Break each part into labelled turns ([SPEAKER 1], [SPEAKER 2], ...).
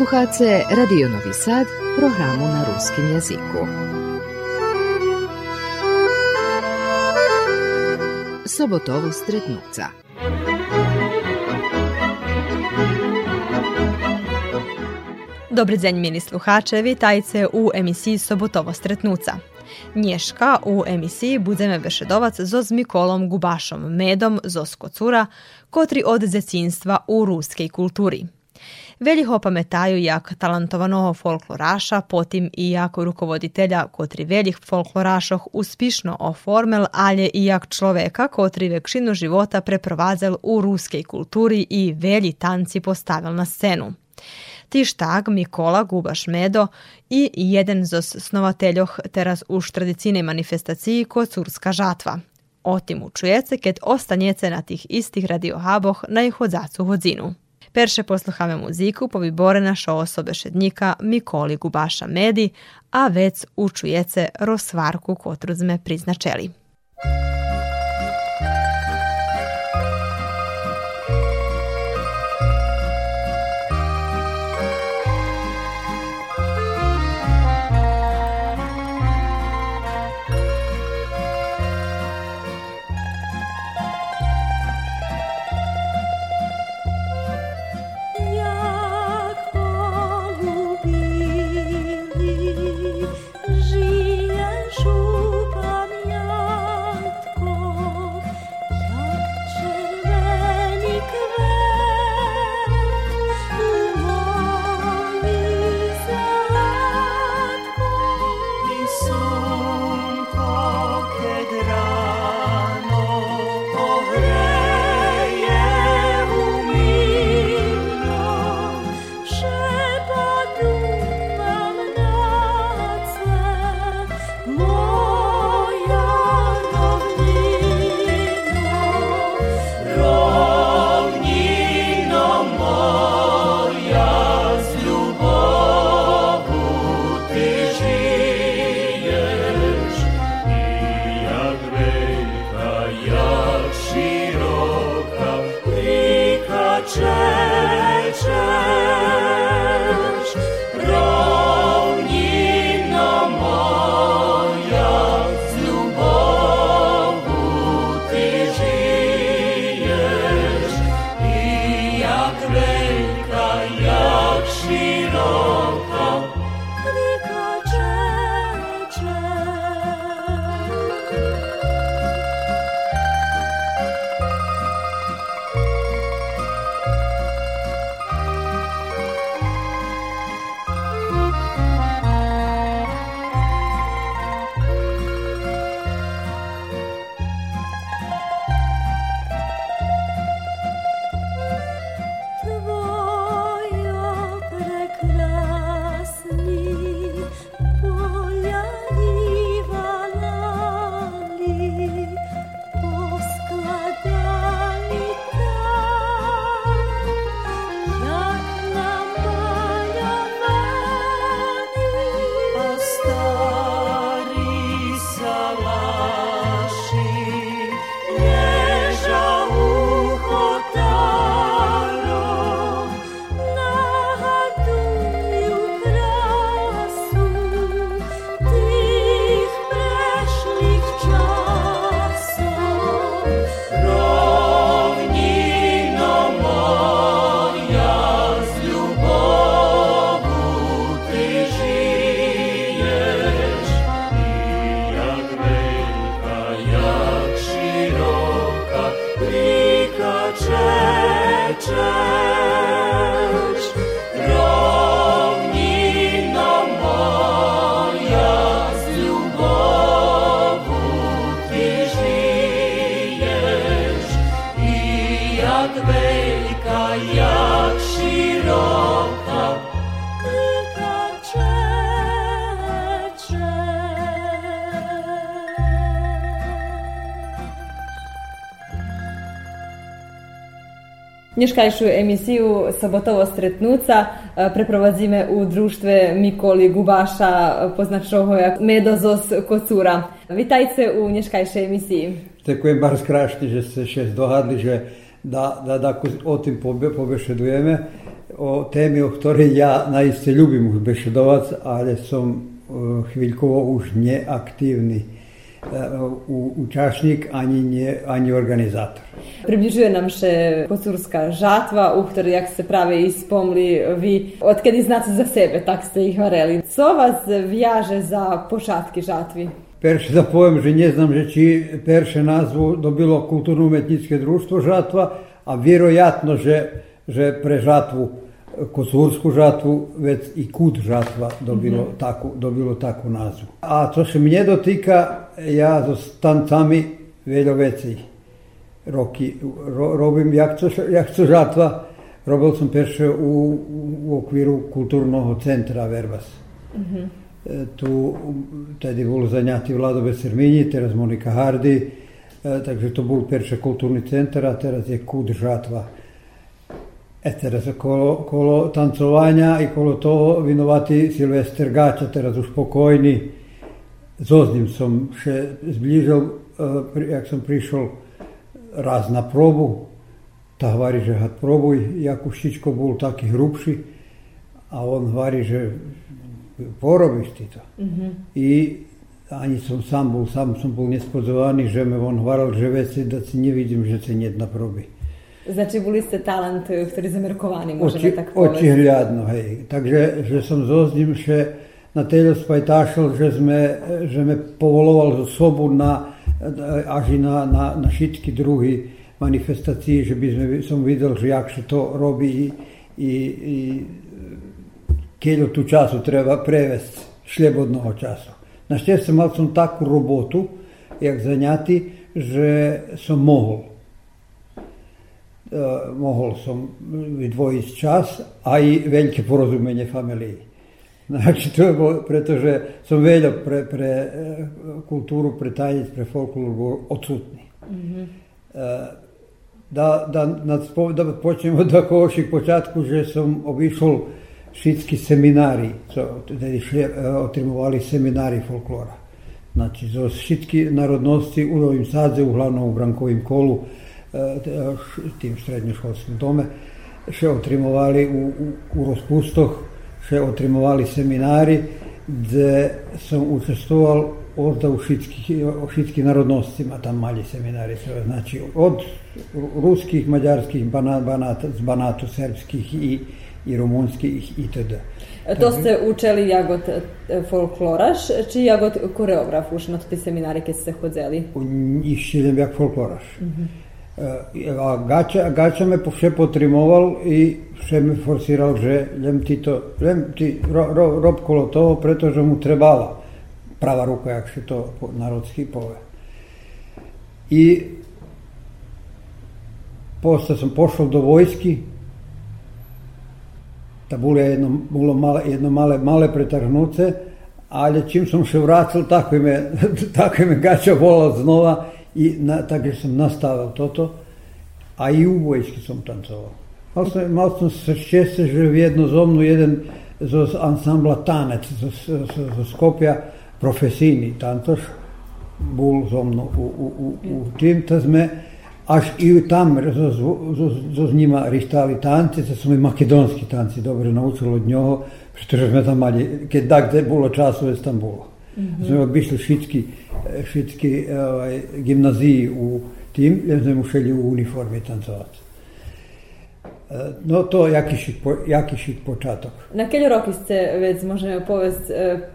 [SPEAKER 1] Slušate Radio Novi Sad, programu na ruskim jeziku. Sobotovo stretnuca.
[SPEAKER 2] Dobry dzień, mili sluhacze, witajcie u emisiji Sobotovo stretnuca. Nješka u emisiji budeme bešedovac zo z Mikolom Gubašom Medom zo Skocura, kotri od zecinstva u ruskej kulturi. Velih opametaju jak talentovanого folkloraša, potim i jak rukovoditelja kotri veljih folklorašoh uspišno oformel, alje i jak človeka kotri vekšinu života preprovazel u ruskej kulturi i velji tanci postavil na scenu. Tiž tak Mikola Gubaš Medo i jeden z snovateljoh teraz už tradicijnej manifestaciji Kocurska žatva. O tim učujece, keď ostanjece na tih istih radiohaboh na ich hodzacu hodzinu. Persze posłuchamy muzyku powybory nasze osobe szednika Mikoli Gubasza Medi, a već učujece rozvarku kotru sme priznačeli. Nješkajšu emisiju Sobotovo stretnuca e, preprowadzimy u društve Mikoli Gubaša, poznačoho jak Medozos Kocura. Witajcie u nješkajšej emisiji.
[SPEAKER 3] Ďakujem bardzo krásne, že ste še dohadli, že da, da, da o pobe, pobešedujeme. o temi, o ktorej ja naiste ľubím už bešedovať, ale som e, chvíľkovo už neaktívny u- účastník ani, nie, ani organizátor.
[SPEAKER 4] Približuje nam še kocurska žatva, u ktorej, jak ste práve i spomli, vi odkedy znate za sebe, tak ste ih vareli. Co vas vjaže za počatki žatvi?
[SPEAKER 3] Perše da povem, že ne znam že či perše nazvu dobilo kulturno-umetničke društvo žatva, a vjerojatno že, že pre žatvu, kocursku žatvu, već i kut žatva dobilo, taku, dobilo taku nazvu. A co se mnje dotika, ja so tancami veľa vecí roky ro, robím, jak co, jak co žatva, robil som perše u, u okviru kulturnog centra Verbas. E, tu tedy bol zaňatý Vlado Besermini, teraz Monika Hardy, e, takže to bol perše kulturný centar, a teraz je Kud Žatva. E teraz kolo, kolo tancovanja i kolo toho vinovati Silvester Gača, teraz už pokojni. Ním som še zbližil, e, jak som prišol raz na probu, ta hovorí, že had probuj, Jakušičko bol taký hrubší a on hovorí, že porobíš ty to. I ani som sám bol, sám som bol nespodzovaný, že me on hovoril, že veci, da si nevidím, že se njet na probi.
[SPEAKER 4] Znači, boli ste talent, ktorý je zamerkovaný, môžeme
[SPEAKER 3] Oči,
[SPEAKER 4] tak povedať.
[SPEAKER 3] hľadno, hej. Takže, že som ním še na teľo spajtašil, že sme, že me povoloval zo sobu na, až i na, na, na všetky druhy manifestácií, že by sme, som videl, že jak sa to robí i, i, i tu času treba prevesť šljebodného času. Našťastie mal som takú robotu, jak zaňatý, že som mohol. E, mohol som vydvojiť čas a i veľké porozumenie familii. Znači, to je bolo, pretože som veľa pre, pre e, kultúru, pre tanec, pre folklór bol odsutný. E, Da, da, počnemo od takoših počatku, že som obišol šitski seminari, co tedy šli, e, otrimovali seminari folklora. Znači, zo šitki narodnosti u Novim Sadze, uglavnom u Brankovim kolu, tim srednjoškolskim dome, še otrimovali u, u, u rozpustoh, še otrimovali seminari, gde sam učestvoval ovdje u šitskih, šitskih narodnostima, tam mali seminari, znači od ruskih, mađarskih, bana, banata, z banatu srpskih i, i rumunskih itd.
[SPEAKER 4] To ste učili jagod e, folkloraš, či jagod koreograf už na te seminari keď ste chodzeli?
[SPEAKER 3] U išćeljem jak folkloraš. E, A Gača, Gača me po- še potrimoval i še me forsiral, že ljem ti to, ljem ti ro, ro, rob kolo toho, pretože mu trebala prava ruka, jak se to narodski pove. I posle sam pošao do vojski, da bolo jedno, bolo male, jedno male, male pretrhnuce, ali čim som še vratil, tako me, tako me gača volal znova i na, tako sam nastavil toto, a i u vojski sam tancovao. Mal sam, mal sam se šćese, že jedno zomnu jedan z ansambla Tanec, z, Skopja, profesijni tancoš, bol so mnou u, u, u, u tým, to sme až i tam so, s njima rištali tanci, to su mi makedonski tanci dobro naučili od njoho, pretože sme tam mali, keď da gde bolo času, već tam bolo. -hmm. Smo uvijek bišli švitski, e, švitski e, ovaj, gimnaziji u tim, jer smo šeli u uniformi tancovati. E, no, to jakiši, jakiši počatok.
[SPEAKER 4] Na kelj roki ste već, možemo povest,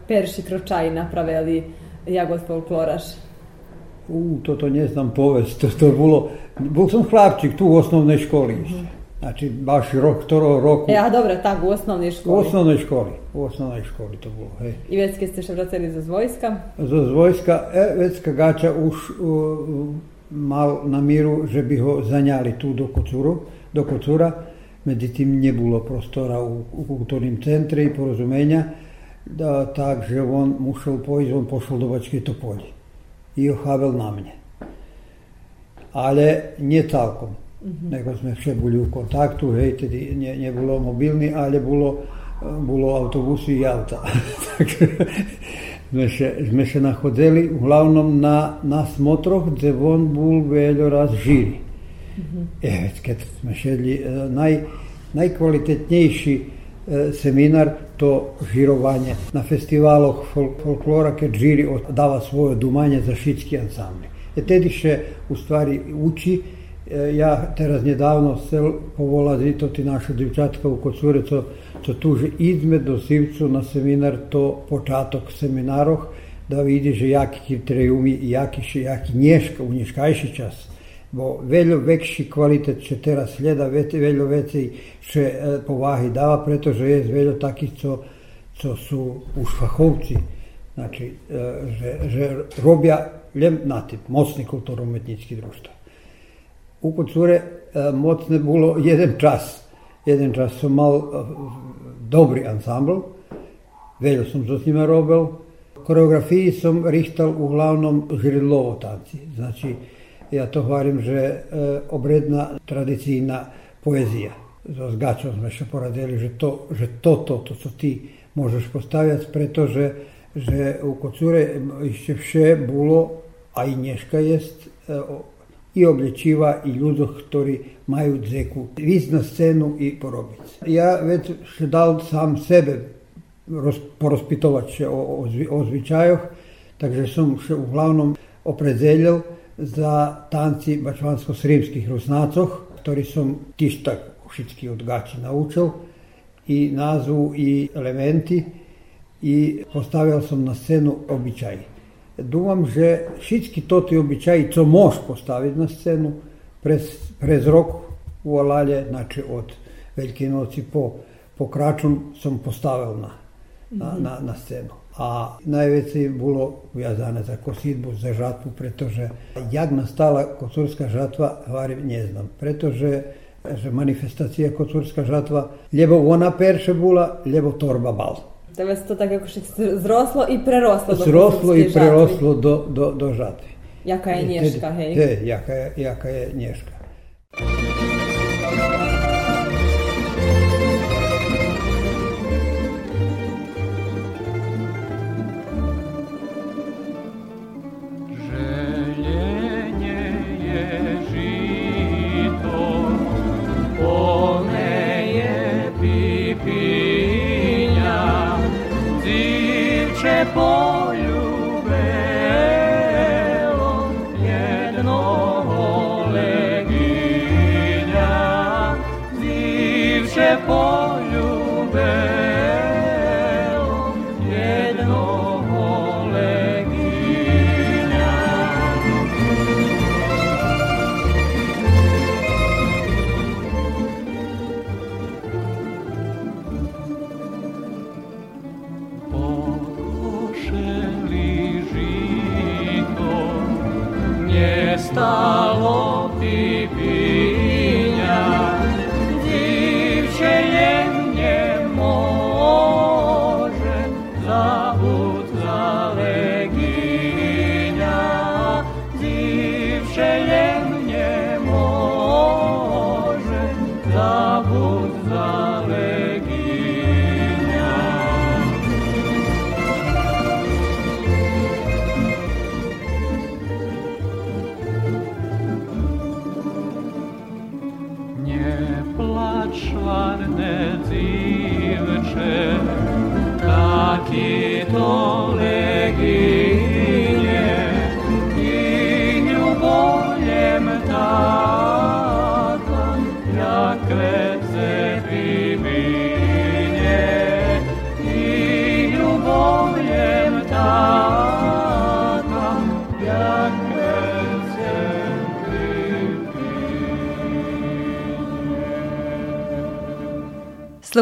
[SPEAKER 4] perši kročaj napravili jagod folkloraš?
[SPEAKER 3] U, to to ne znam povest, to, to je bilo, bol sam hlapčik tu u osnovnoj školi. Mm -hmm. Znači, baš rok, ktorého roku.
[SPEAKER 4] E, a dobre, tak, u osnovnej
[SPEAKER 3] U
[SPEAKER 4] školi.
[SPEAKER 3] osnovnej školi, u osnovnej školi to bolo, hej.
[SPEAKER 4] I već ste še vraceli zo vojska?
[SPEAKER 3] Zo z vojska, e, Vecka Gača už uh, mal na míru, že by ho zaňali tu do Kocuru, do Kocura, međutim nie bilo prostora u, u kulturnim centre i porozumenja, da, takže on musel pojít, on pošel do Bačke Topolje i ohavel na mne. Ale nie celkom, nego sme še boli u kontaktu, hej, tedy nie, nie bolo mobilni, ale bolo, bolo autobusy i auta. Takže sme še, sme še nachodzeli uglavnom na, na smotroch, gde on bol veľa raz žiri. E, već kad smo šedli, e, naj, najkvalitetnejší e, seminar to žirovanje na festivaloh fol folklora kad žiri dava svoje dumanje za šitski ansambli. E tedy še u stvari uči E, ja teraz nedávno sel povola zito ti našu divčatka u Kocure, to, co tuže izmed dosivcu na seminar, to počatok seminaroh, da vidi, vidiš jaki kriterijumi, jaki, jaki nješka, u nješkajši čas. Bo veljo vekši kvalitet će teraz sljeda, veljo veći će e, povahi dava, pretože je veljo takih co, co su u švahovci. Znači, e, že, že robja ljem natip, mocni kulturo-umetnički društvo u cure e, mocne bilo jedan čas. Jedan čas su malo e, dobri ansambl. Veljo sam sa njima robil. Koreografiji sam rihtal uglavnom žirilo otanci. Znači, ja to hvarim, že e, obredna tradicijna poezija. Za gaćom sme še poradili, že to, že to, to, to, co ti možeš postavljati, pretože že u kocure išće vše bulo, a i nješka jest, i oblječiva i ljudostori maju dzeku, vizna scenu i porobice. Ja već dal sam sebe porozpitovat še o, o zvičajoh, takže sam še uglavnom opredeljel za tanci bačvansko-srimskih rusnacoh, ktorý som tiež tak všetky od gači naučil i názvu i elementy i postavil som na scénu obyčaj думам, že всички тоти обичаи, co мож поставити на сцену, през, през рок у Алале, значи од Велики ноци по, по Крачун сам поставил на, на, на, на сцену. A najveće je bilo u Jazane za kosidbu, za žatvu, pretože jak nastala koturska žatva, hvari ne znam, pretože že manifestacija koturska žatva, ljevo ona perše bula, ljevo torba bal.
[SPEAKER 4] Тебе to tak jakoś zrosło i prerosło do
[SPEAKER 3] Zrosło i prerosło do, do, do żaby.
[SPEAKER 4] Jaka je nieszka, hej?
[SPEAKER 3] Ty, jaka, jaka je nieszka.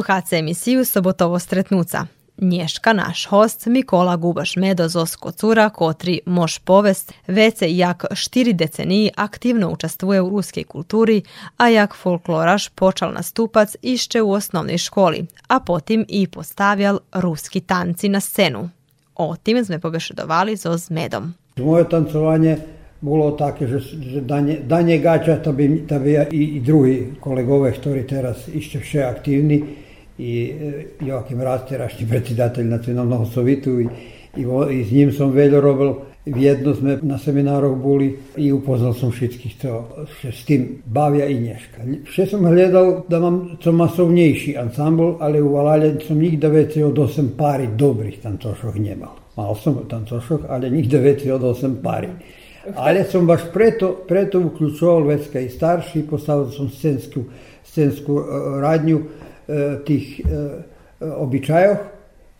[SPEAKER 5] Slušate emisiju Sobotovo stretnuca. Nješka naš host Mikola Gubaš Medo z Cura, kotri mož povest, vece jak štiri deceniji aktivno učestvuje u ruskej kulturi, a jak folkloraš počal nastupac išće u osnovnoj školi, a potim i postavljal ruski tanci na scenu. O tim sme pobešedovali so s Medom.
[SPEAKER 3] Moje tancovanje bolo také, že, že danie, danie gača, to by, to by i, i drugi kolegove, ktorí teraz ešte vše aktívni, i e, Joachim Rast, terašnji predsjedatelj nacionalnog sovitu i, i, i s njim sam veljo robil. Jedno sme na seminároch boli i upoznal som všetkých, čo sa s tým bavia i dneška. Vše som hľadal da mám co masovnejší ansambl, ale u Valale som nikde veci od 8 pári dobrých tancošoch nemal. Mal som tancošoch, ale nikde veci od 8 pári. Ale som baš preto, preto uključoval već i starši, postavil som scensku, scensku e, radnju e, tih e, običajov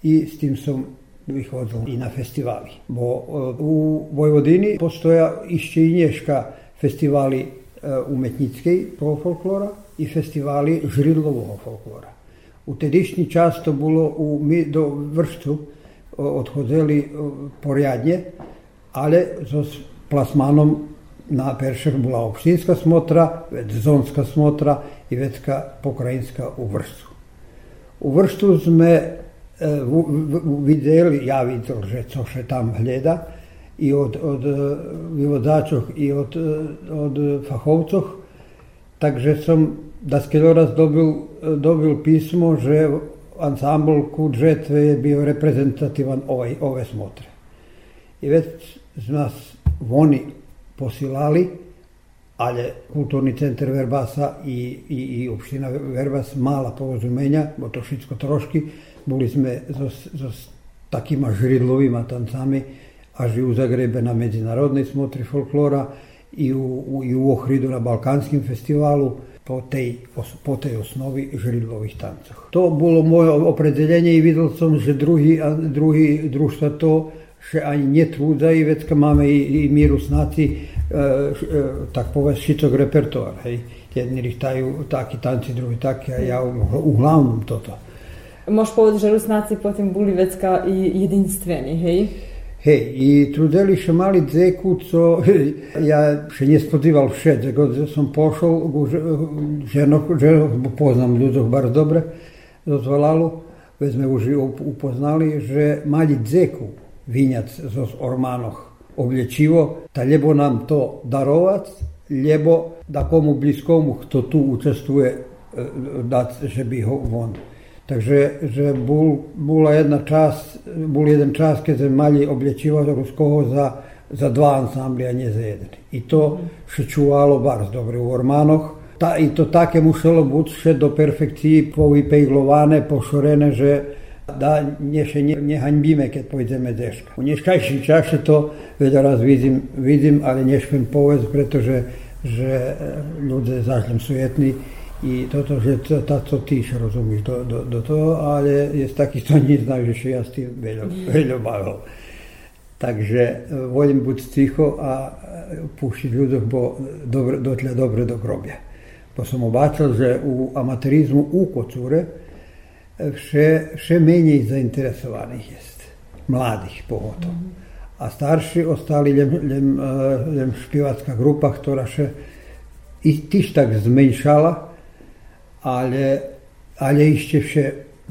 [SPEAKER 3] i s tim sam vychodil i na festivali. Bo u Vojvodini postoja išće i nješka festivali umetnickej folklora i festivali žridlovog folklora. U tedišnji čas to bilo u, mi do vrštu odhodili porjadnje, ale s plasmanom na Peršer bola opštinska smotra, zonska smotra i pokrajinska u vrštu. U vrštu sme e, videli, ja videl, že co še tam gleda, i od, od e, vyvodzačov, i od, e, od fahovcov, takže som daskedoraz dobil, dobil písmo, že ansambl Kud žetve je bio reprezentativan ovaj, ove smotre. I već nas oni posilali, ali kulturni centar Verbasa i, i, i opština Verbas mala porozumenja, bo to všetko troški, boli sme so, so takima žridlovima tancami, až u Zagrebe na međunarodnoj smotri folklora i u, u, i u Ohridu na Balkanskim festivalu po tej, po tej osnovi žridlovih tancov. To bolo moje opredeljenje i videl som, že drugi, drugi društva to še ani netrúdzajú, vecka máme i, i míru snaci, tak povedz, šitok repertoár, hej. Jedni richtajú takí tanci, druhý taký a ja uglavnom toto.
[SPEAKER 4] Možeš povedať, že Rusnáci potom boli vecka i jedinstveni, hej?
[SPEAKER 3] Hej, i trudeli še mali dzeku, co ja še nespodíval vše, kad som pošol, ženo, ženo, poznam ľudoch bar dobre, dozvolalu, već už upoznali, že mali dzeku, vinjac z ormanoh oblječivo, ta ljebo nam to darovac, ljebo da komu bliskomu, kto tu učestvuje, e, dať, že ho von. Takže že bol, bola jedna čas, bol jeden čas, keď sme mali oblečivať ruskoho za, za dva ansambli, a za jeden. I to še čuvalo bardzo dobre u Ormanoch. Ta, I to také muselo byť še do perfekciji povypejglované, pošorené, že da nje ne, nehańbimy, kiedy pójdziemy deszka. U nieszczęśliwym czasie to raz widzim, widzim, ale nie śpiem powiedz, pretože że ludzie zaczną sujetni i to, to że to, to co ty się rozumiesz do, do, do to, ale jest taki, co nie zna, że się ja z tym wiele bawił. Także wolę być cicho, a puścić ludzi, bo dobre, dotle dobre do grobia. Bo som obačal, že u amaterizmu u kocure, vše, vše menej zainteresovaných jest. Mladých pogotovo. A starší ostali len, len, len špivacká grupa, ktorá i tyž tak zmenšala, ale, ale ešte vše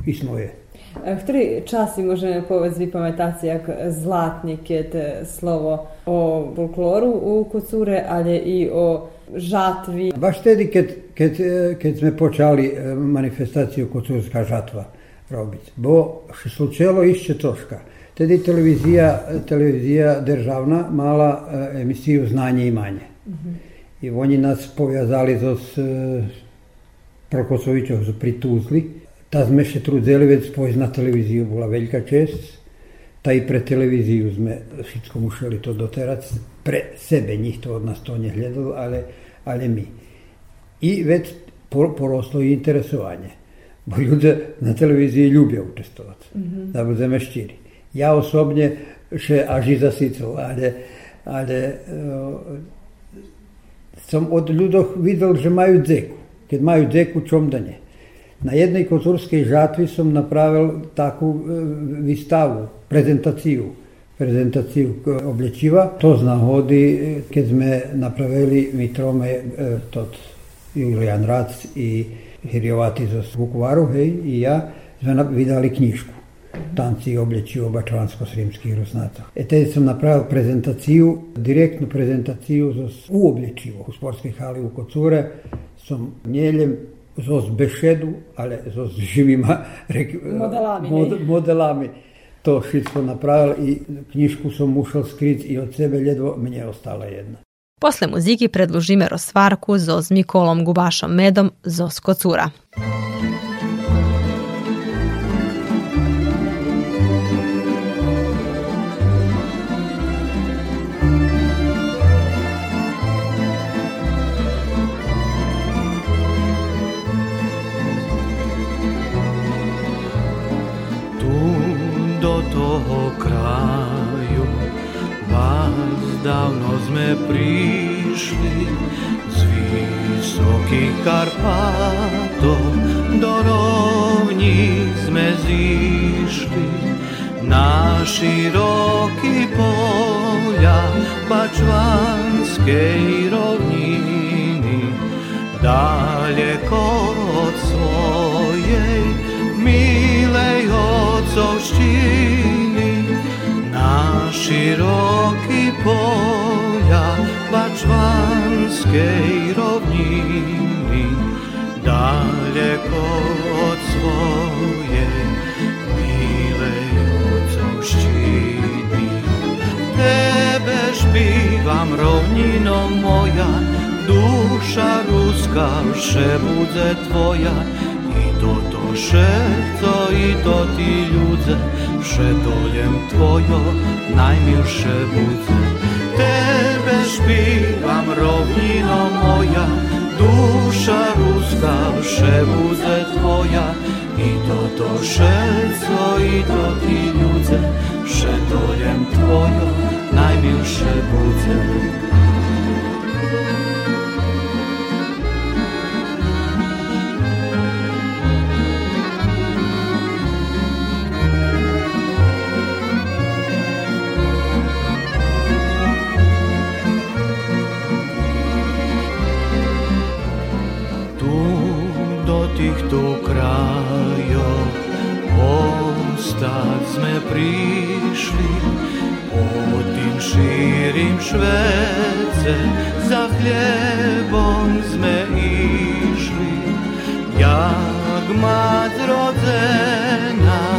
[SPEAKER 3] ismoje.
[SPEAKER 4] V ktorý časi možeme povedz vypamätať si, jak zlatne, keď slovo o folkloru u Kocure, ale i o žatvi.
[SPEAKER 3] Baš tedy, keď, keď, keď sme počali e, manifestáciu Kocúrska žatva robiť. Bo slučelo išće troška. Tedy televizija, televizija državna mala e, emisiju Znanje i manje. -hmm. I oni nas povezali s e, Prokosovićov pri Tuzli. Ta sme še trudzeli već spojiti na televiziju, bola veľká čest. Ta i pre televiziju sme všetko museli to doterac. Pre sebe, njih to od nas to ne gledalo, ale ali mi. I već poroslo je interesovanje. Bo ljudje na televiziji ljubijo učestovati, mm -hmm. da bo zameščili. Ja osobnje še aži za sicu, ali, ali uh, sam od ljudov videl, že imajo dzeku, Kad imajo dzeku čom da ne. Na jednoj kulturskoj žatvi sam napravil takvu uh, vistavu, prezentacijo презентацију облечива. Тоа ходи ќе сме направили митроме тот Јулијан Рац и Хириовати за Вуквару, ja, ја сме видали книжку танци и облечиво бачванско-сримских руснацах. Е, тези сам направил презентацију, директну презентацију за у облечиво. У спортски хали у Коцуре сам нелем зос бешеду, але зос живима рек...
[SPEAKER 4] моделами,
[SPEAKER 3] мод, моделами to všetko napravil i knjišku sam mušao skriti i od sebe ljedvo mnje ostala jedna.
[SPEAKER 5] Posle muziki predlužime Rosvarku, Zoz Mikolom Gubašom Medom,
[SPEAKER 6] Zos Kocura. Toho kraju. Vás davno sme prišli z vysokých Karpátov. Do rovní sme zišli. Na široký poľa Bačvanskej rovniny. Daleko Široki polja bačvanske i rovnini, daleko od svoje mile ocošćini. Tebe špivam rovnino moja, duša ruska še bude tvoja, to i to ti ljudze Šedoljem tvojo najmilše budze Tebe špivam rovnino moja Duša ruska vše buze tvoja I to to šeco i to ti ljudze Šedoljem tvojo najmilše budze do krajo Ostad sme prišli Pod tim širim švecem Za hljebom sme išli. Jagmat rodzena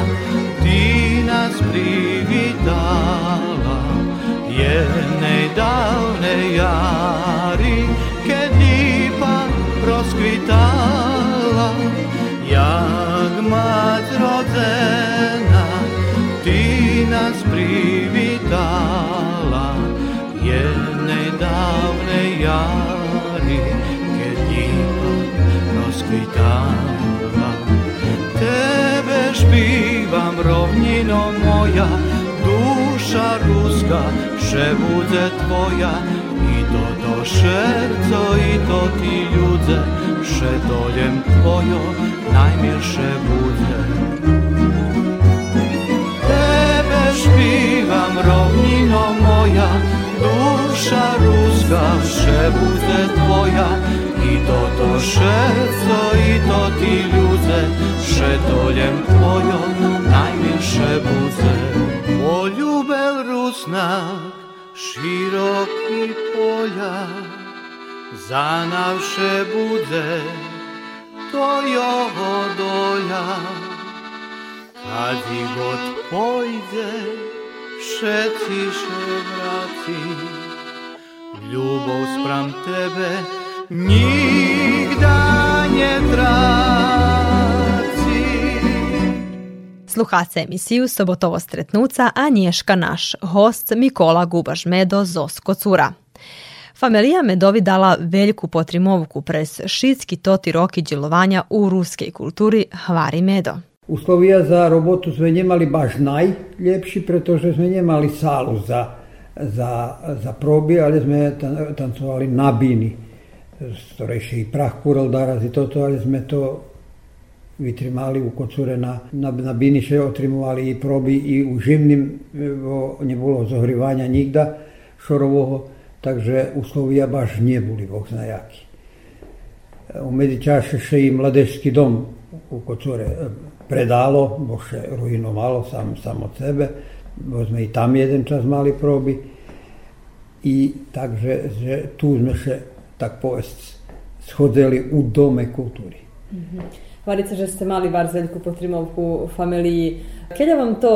[SPEAKER 6] rozkvitala tebe špívam rovnino moja duša ruska vše bude tvoja i toto šerco i to ti ľudze vše doljem tvojo najmilše bude. Tebe špívam rovnino moja duša ruska vše bude tvoja i to szeco i to ti ljuze Šetoljem tvojom najviše buze. Poljubel rusna široki polja Zanavše bude to jo odolja Kad i god pojde šeciše vrati Ljubov spram tebe nigda ne traci
[SPEAKER 5] Sluhace emisiju Sobotovo stretnuca, a Nješka naš, host Mikola Gubaš Medo Zosko Cura. Familija Medovi dala veljku potrimovku pres šitski toti roki djelovanja u ruskej kulturi Hvari Medo.
[SPEAKER 3] Uslovija za robotu sme nemali baš najljepši, pretože sme nemali salu za, za, za probi, ali sme tan- tancovali na bini. Storejše i prah kural daraz i toto, ali sme to vytrimali u kocure na, na, na bini še otrimovali i probi i u živnim, bo ne bolo zohrivanja nigda šorovoho, takže uslovija baš nije boli, Bog zna jaki. U Medičaše še i mladeški dom u Kocore predalo, bo še ruinovalo sam, sam od sebe, bo sme i tam jeden čas mali probi i takže že tu sme še tak povest schodili u dome kulturi.
[SPEAKER 4] Varice, že ste mali bar veľkú potrimovku u familiji. Keď vam to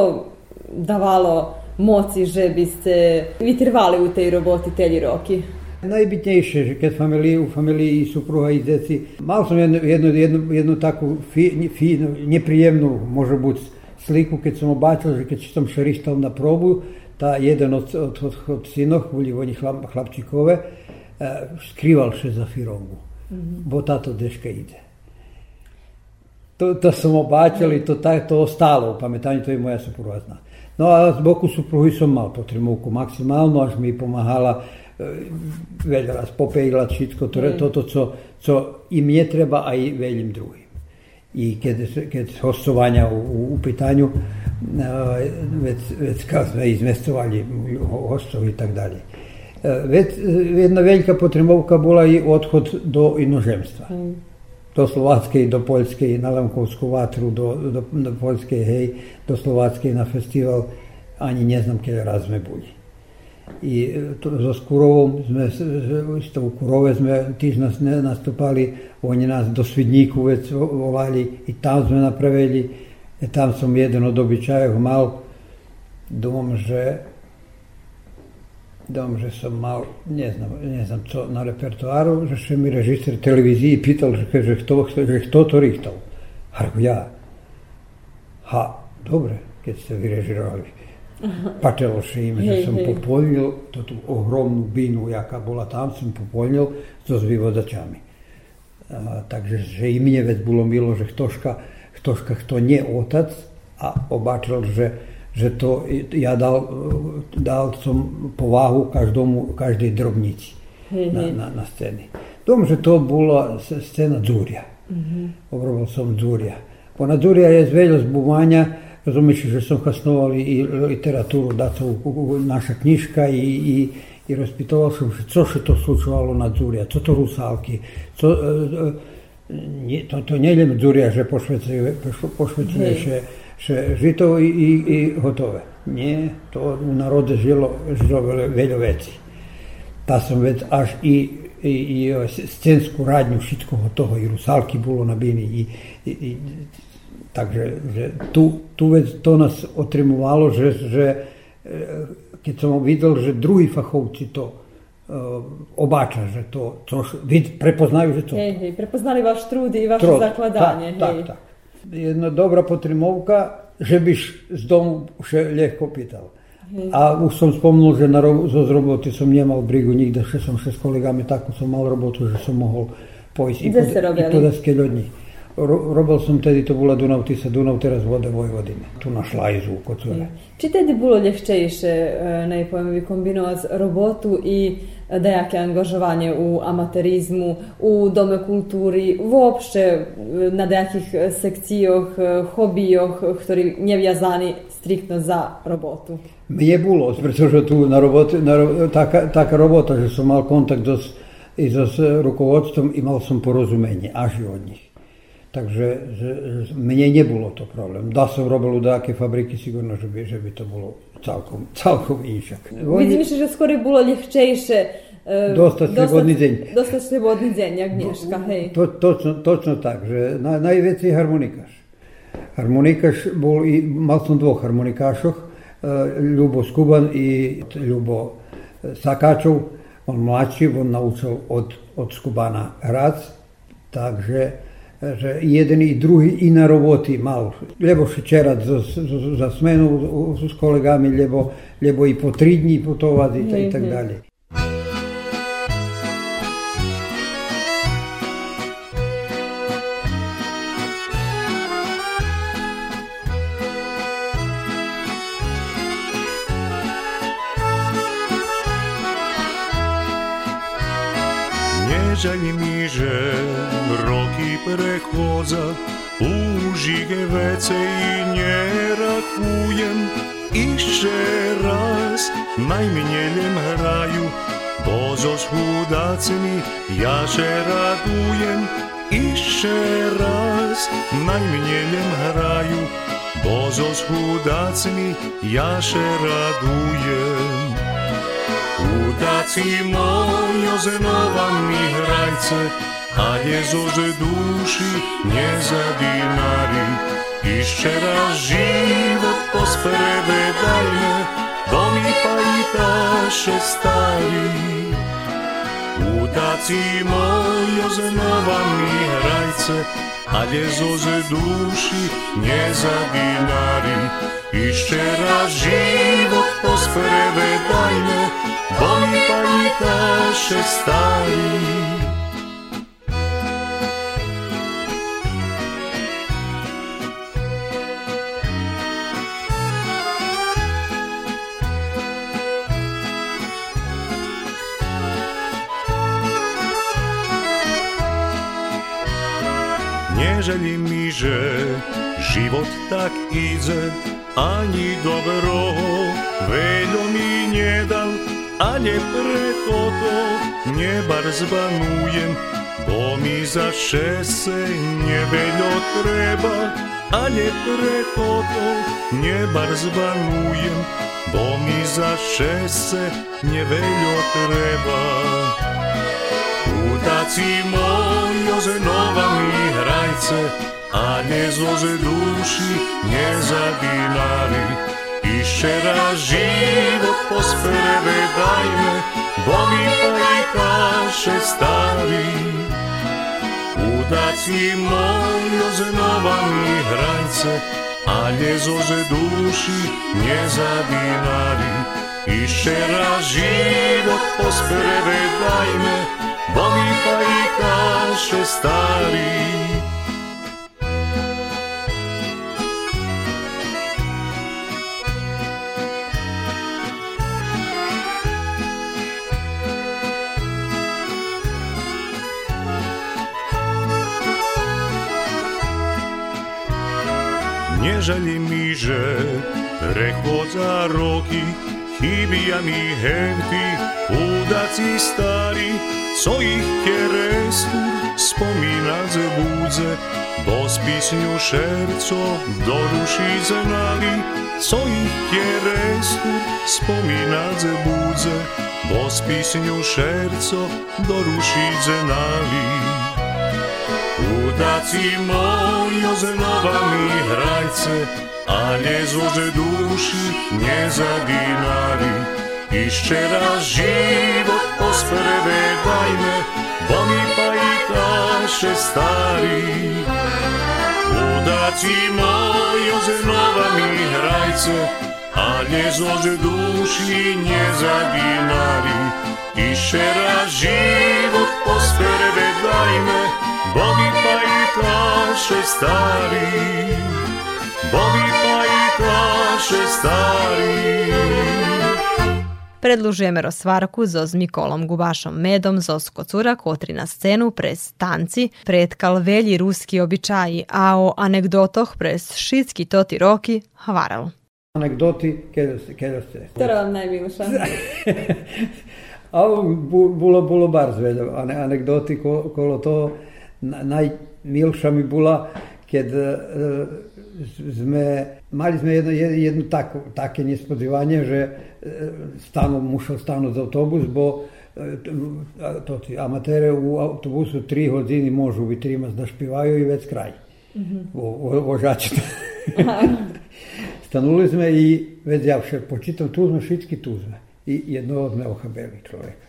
[SPEAKER 4] давало moci, že by ste vytrvali u tej roboty telji roky?
[SPEAKER 3] Najbitnejšie, že keď familii, u familiji supruha i deci, mal som jednu, jednu, jednu, jednu takú fi, fi, neprijemnú, može buť, sliku, keď som obáčal, že keď som šerištal na probu, tá jeden od, od, od, od synoch, boli oni chlap, chlapčikove, e, skrival še za firongu. Mm-hmm. Bo táto deška ide. To, to som obáčal i to, tak, to ostalo u pamätaní, to je moja supruha zna. No a z boku supruhy som mal potremovku maximálnu, až mi pomáhala veľa raz popejila všetko to, mm. toto, co, co i mne treba, aj veľým druhým. I keď, keď hostovania u, u pitanju, već, već kad sme izmestovali hostov i tak dalje. Već jedna velika potrebovka bola i odhod do inozemstva. Mm. Do Slovatske i do Poljske i na Lemkovsku vatru, do, do, do Poljske, hej, do Slovatske na festival, ani ne znam kje raz sme boli i to, so Skurovom sme, isto u Kurove sme tiež nás nastupali, oni nás do Svidníku već volali i tam sme napravili, e, tam som jeden od običajov mal, dom, že dom, že som mal, ne znam, ne znam co, na repertoáru, že še mi režisér televiziji pital, že, že, kto, že kto to richtal. A ja, ha, dobre, keď ste vyrežirovali Pačeloši ime, že som popoljnil to tú ohromnú binu, jaká bola tam, som popoljnil so zvyvodačami. A, takže že i mne već bolo milo, že ktoška, ktoška kto nie otac a obačil, že, že to ja dal, dal som povahu každomu, každej drobnici na, na, na scény. Dom, že to bola scéna Dzurja. Mm-hmm. Obrobil som Dzurja. Pona Dzurja je zveľa zbuvanja, Rozumieš, že som kasnoval i literatúru, to naša knižka i, i, i rozpitoval som, že co še to slučovalo na Dzurija, co to rusálky, co, e, e, to, to nie len Dzurija, že pošvecuje, pošvecuje še, še žito i, i, i hotové. Nie, to u narode žilo, žilo veľa veci. Ta som vec až i, i, i scénsku radnju všetkoho toho, i rusálky bolo na bini, i, i, i Takže že tu, tu vec to nás otrimovalo, že, že e, keď som videl, že druhí fachovci to uh, obáča, že to, to vid, prepoznajú, že to...
[SPEAKER 4] Hej, hej, prepoznali váš trud i vaše trud, zakladanie.
[SPEAKER 3] Tak, hej. tak, tak. Jedna dobrá potrimovka, že byš z domu še ľahko pýtal. Hej. A už som spomnul, že na ro- zo z roboty som nemal brigu nikde, že som še s kolegami takú som mal robotu, že som mohol pojsť i, pod, i podať ľudí. Robil som tedy, to bola Dunav, Tisa, Dunav, teraz voda Vojvodine. Tu na Šlajzu, Kocure.
[SPEAKER 4] Či tedy bilo ljehčejše, najpojmovi, kombinovati robotu i dejake angažovanje u amaterizmu, u dome kulturi, uopšte na dejakih sekcijoh, hobijoh, ktorí nevjazani striktno za robotu?
[SPEAKER 3] Mne bolo, pretože tu na roboti, na, taká, taká robota, že som mal kontakt dos, i so s rukovodstvom i mal som porozumenie až od nich. Takže že, že mne nebolo to problém. Da som robil u dáke fabriky, sigurno, že by, že by to bolo celkom, celkom inšak.
[SPEAKER 4] Oni... Vidím, že skoro bolo ľahčejšie
[SPEAKER 3] dostať slobodný deň.
[SPEAKER 4] Dostať slobodný deň, jak dneška, hej.
[SPEAKER 3] To, točno, točno tak, že na, je harmonikaš. Harmonikaš bol i, mal som dvoch harmonikášoch, uh, Ľubo Skuban i Ľubo Sakáčov. On mladší, on naučil od, od Skubana hrať, takže že jeden i drugi i na roboti mal. Lebo šećerat za, za, za smenu s kolegami, lebo, lebo i po tri dni putovati i, mhm. dalje.
[SPEAKER 7] koza užige vece i njera kujem Išće raz najminjeljem raju Bozo svudacimi ja se radujem. Išće raz najminjeljem raju Bozo svudacimi ja se radujem. Udaci mojo znova mi hrajce a Jezuze duši nje zadinari. Iščera život pospreve dalje, domi pa i taše stari. Udaci mojo znova mi hrajce, a Jezuze duši nje zadinari. Iščera život pospreve dalje, domi pa i taše stari. želji miže, život tak idzie, ani dobro, veljom mi njedal, a nie pre to, nie bar zbanujem, bo mi za šese nie veljo treba, a nie preko to, nie bar zbanujem, bo mi za šese nie veljo treba. Utaci moj, Józenowa mi rajce, a nie złoży duszy, nie zabijali. Jeszcze raz żywot po sferę wydajmy, bo mi pajkasze stali. Udacji moj Józenowa mi rajce, a nie złoży duszy, nie zabijali. Jeszcze raz żywot po sferę wydajmy, bo mi pajtaše stari. Nežali mi, že prechodza roky, chybia mi henty, udaci stari, co ich kierestur wspomina ze budze, bo spisniu szerco do duši znali, co ich kierestur wspomina ze budze, bo spisniu szerco do duši znali. Udaci mojo znowa mi hrajce, a nie złoży duszy nie zaginali. Jeszcze raz żywot spredajme, bomi pa i taše stari. Udaci mojo znova mi hrajce, a nie złoży duši nie zaginali. Jeszcze raz żywot posprevedajme, bomi pa i taše stari. Bomi pa i taše stari.
[SPEAKER 5] Predlužujeme rozsvarku zo s Mikolom Gubašom Medom zo Skocura, kotri na scenu prez tanci pretkal velji ruski običaji, a o anegdotoh prez šitski toti roki hvaral.
[SPEAKER 3] Anegdoti, kada ste, kada ste.
[SPEAKER 4] Ktorá vám najmilša?
[SPEAKER 3] A bu- було, було bardzo veľa ane- anegdoti ko- kolo toho. Na- Najmilša mi bola, keď e, sme, Mali smo jedno, jedno tako, take nespodzivanje, že stano, mušao stanu za autobus, bo to ti amatere u autobusu tri hodini možu biti rimas da špivaju i već kraj. Mm -hmm. o, vožači. Stanuli smo i već ja počitam tuzno, šitski tuzno. I jedno od neohabeli čovjeka.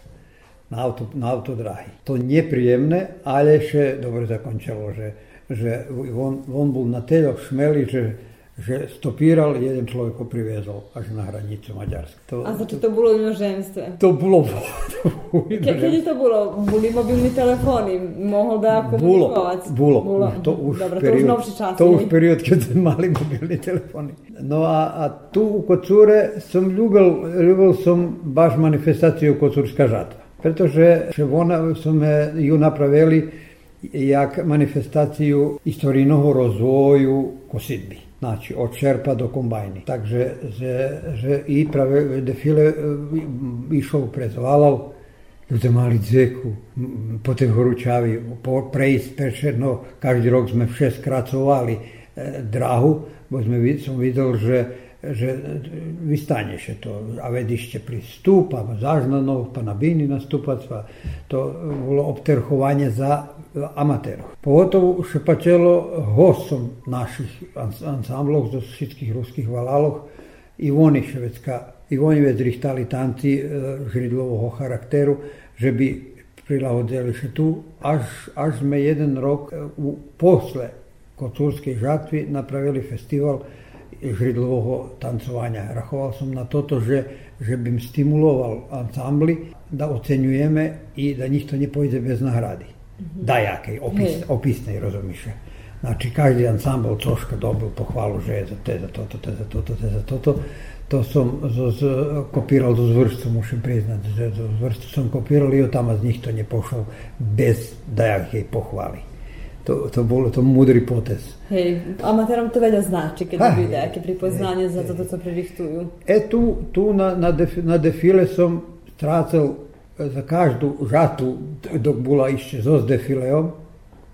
[SPEAKER 3] Na, auto, na autodrahi. To neprijemne, ali še dobro zakončalo, že, že on, on bol na telo šmeli, že že stopíral, jeden človek ho priviezol až na hranicu Maďarska. To,
[SPEAKER 4] A za čo to bolo inozemstve?
[SPEAKER 3] to bolo... To
[SPEAKER 4] Ke, kedy to bolo? Boli mobilní telefóny? Mohol
[SPEAKER 3] Bolo,
[SPEAKER 4] komunikovať?
[SPEAKER 3] bolo, už to už
[SPEAKER 4] Dobre, to už
[SPEAKER 3] period,
[SPEAKER 4] novší čas.
[SPEAKER 3] to už period, keď sme mali mobilné telefóny. No a, a tu u Kocúre som ľúbil, ľúbil som baš manifestáciu Kocúrska žatva. Pretože že ona, sme ju napravili jak manifestáciu istorijného rozvoju kosidby. Znači, od čerpa do kombajny. Takže, že, že i prave defile e, išao prez Valav, Ľudia mali dzeku, m, po tej horúčavi, po, prejsť pešerno, každý rok sme vše skracovali e, drahu, bo sme, som videl, že, že vystaneš to, a vedište pristup, a zažnanov, pa na bini nastupac, pa to bolo obterchovanie za amatérov. Pogotovo šepačelo hostom našich ans- ansamblov zo všetkých ruských valaloch, i oni švedska, i oni već drihtali tanci e, žridlovog charakteru, že bi prilagodili še tu, až, až sme jeden rok e, u, posle Kocurskej žatvi napravili festival žridlovog tancovanja. Rachoval som na toto, že, že bym stimuloval ansambli da ocenjujeme i da njih to bez nagradi. Dajakej, opis,
[SPEAKER 4] Hej.
[SPEAKER 3] opisnej, rozumiš? Znači, každý ansambl Coška dobil pohvalu, že je za te, za toto, te za toto, te za toto. To som z, z, kopíral do zvrstu, musím priznať, že do zvrstu som kopíral i od tamo z njih to pošao bez dajakej pohvali. To, to bolo to mudri potez.
[SPEAKER 4] Hej, amaterom to velja znači kad
[SPEAKER 3] Ha,
[SPEAKER 4] dobiju nejaké pripoznanje
[SPEAKER 3] hej,
[SPEAKER 4] za to to prerihtuju.
[SPEAKER 3] E tu, tu na, na, def, na defile som strácal za každú žatu, dok bola ešte so s defileom,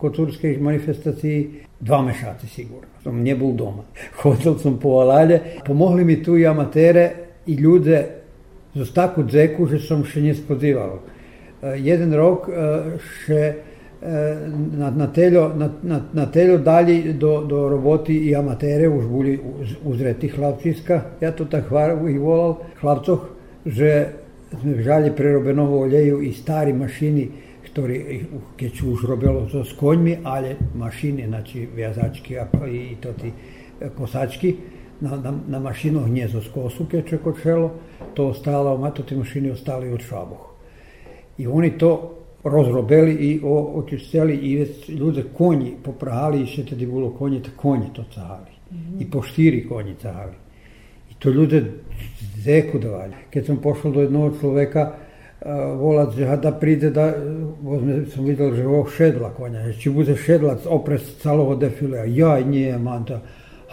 [SPEAKER 3] kocúrskej manifestácii, dva mešaci sigurno. Som nebol doma. Chodil som po Alalje. Pomohli mi tu i amatere i ljude za takú dzeku, že som še nespozýval. E, Jeden rok e, še e, na, na, teljo, na, na, na teljo dalji do, do roboti i amatere už boli uz- uzreti hlavčiska. Ja to tak ih volal, hlavcoh, že sme vžali prerobeného oleju i stari mašini, ktorý, keď už robilo to s koňmi, ale mašine, znači vjazački i to ti e, kosački, na, na, na mašinoh nje zo skosu keče kočelo, to ostalo, ma to ti mašini ostali od švaboh. I oni to rozrobili i o, očistili i ljude konji poprahali i še tedi bilo konje, te konje to cahali. I po štiri konji cahali. I to ljude zekodovali. Kad sam pošao do jednog človeka, e, volac da pride da, vozme, sam vidjel živog šedla konja, će bude šedlac opres celog defilea, ja nije manta.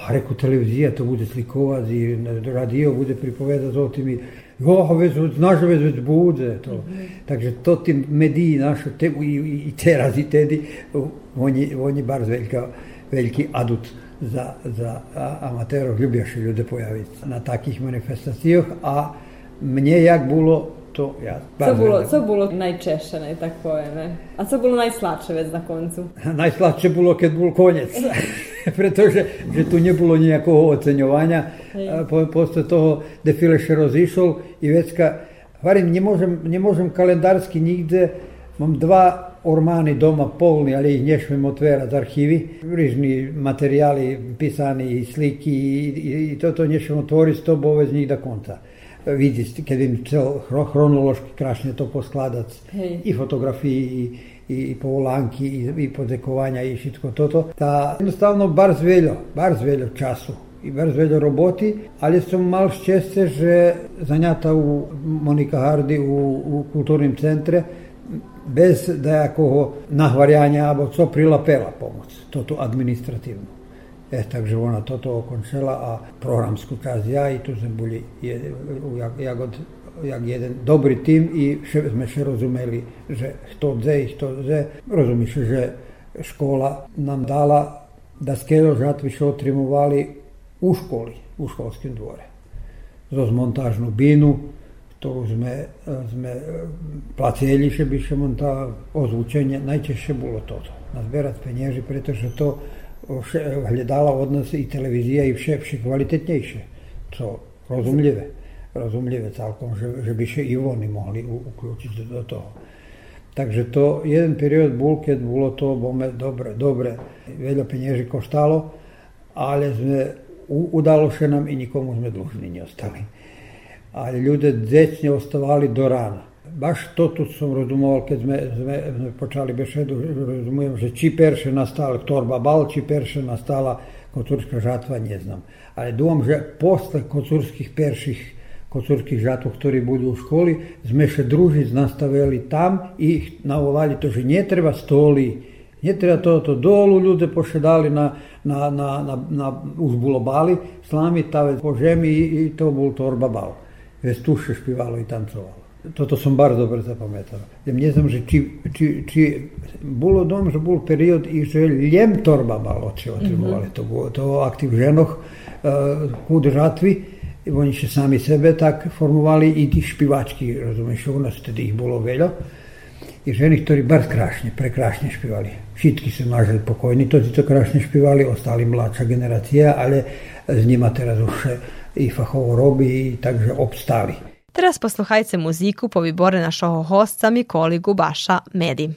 [SPEAKER 3] A reku televizija to bude slikovac i radio bude pripovedat o tim i oh, znaš već, već bude to. Mm -hmm. Takže to ti mediji naši, te, i, i teraz i tedi, oni, oni bar velika, veliki adut za, za amatérov ľubia sa ľudia pojaviť na takých manifestáciách a mne jak bolo to ja
[SPEAKER 4] co
[SPEAKER 3] bolo,
[SPEAKER 4] co bolo najčešené, tak poveme? A co bolo najsladšie vec na koncu?
[SPEAKER 3] Najsladšie bolo, keď bol konec. Pretože že tu nebolo nejakého oceňovania. Po, posto toho defile še rozišol i vecka, hovorím, nemôžem, nemôžem kalendársky nikde, mám dva ormani doma polni, ali ih nješmem otverat arhivi, rižni materijali pisani i sliki i, i, i to to nješmem otvori sto boveznjih da konta. Vidi, kad im cel hronološki krašnje to poskladac
[SPEAKER 4] Hej.
[SPEAKER 3] i fotografiji i, i, i po volanki i, i po dekovanja i šitko toto. Ta jednostavno bar zveljo, bar zveljo času i bar zveljo roboti, ali sam mal šćeste, že zanjata u Monika Hardi u, u kulturnim centre, bez nejakého nahvarjanja alebo co prilapela pomoc, toto administrativno. E, takže ona toto okončila a programsku časť ja i tu sme boli je, jak, jeden dobrý tým i še, sme še rozumeli, že kto dze i kto dze. Rozumíš, že škola nám dala da skelo žatvi šo trimovali u školi, u školskim dvore. Zoz montažnu binu, ktorú sme, sme platili, že by še monta ozvučenje, najčešće bolo toto. Nazberať peniazy, pretože to vše- hľadala od nás i televizija i vše, vše kvalitetnejšie. Co rozumljive, rozumljive celkom, že, že by še i oni mohli u- uključiť do toho. Takže to jeden period bol, keď bolo to bome dobre, dobre, veľa peniazy koštalo, ale sme, udalo še nám i nikomu sme dlžni neostali ali ljude decnje ostavali do rana. Baš to tu sam razumoval, kad sme, sme, sme počali bešedu, razumujem, že či perše nastala torba bal, či perše nastala kocurska žatva, ne znam. Ali думам, že posle kocurskih perših kocurskih žatov, ktorí budú v školi, sme še družic nastavili tam i ih navolali to, že ne treba stoli, ne treba toto, dolu ljude pošedali na, na, na, na, na už bolo bali, slami tave po žemi i, i to bol torba bal. Već tu še špivalo i tancovalo. Toto som bar dobro zapamätal. Ja ne znam, že či, či, či bolo dom, že bol period i že ljem torba bal oči otrimovali. To, bolo, to aktiv ženoh uh, kud žatvi, i oni še sami sebe tak formovali i ti špivački, razumeš, u nas tedy ih bolo veľa. I ženy, ktorí bar krásne, prekrásne špivali. Všetky sa maželi pokojní, to to krásne špivali, ostali mladšia generácia, ale s nima teraz už še i fachohorobi także obstali.
[SPEAKER 5] Teraz posluhajte muziku po powybore našog hosta Mikoli Gubasza Medi.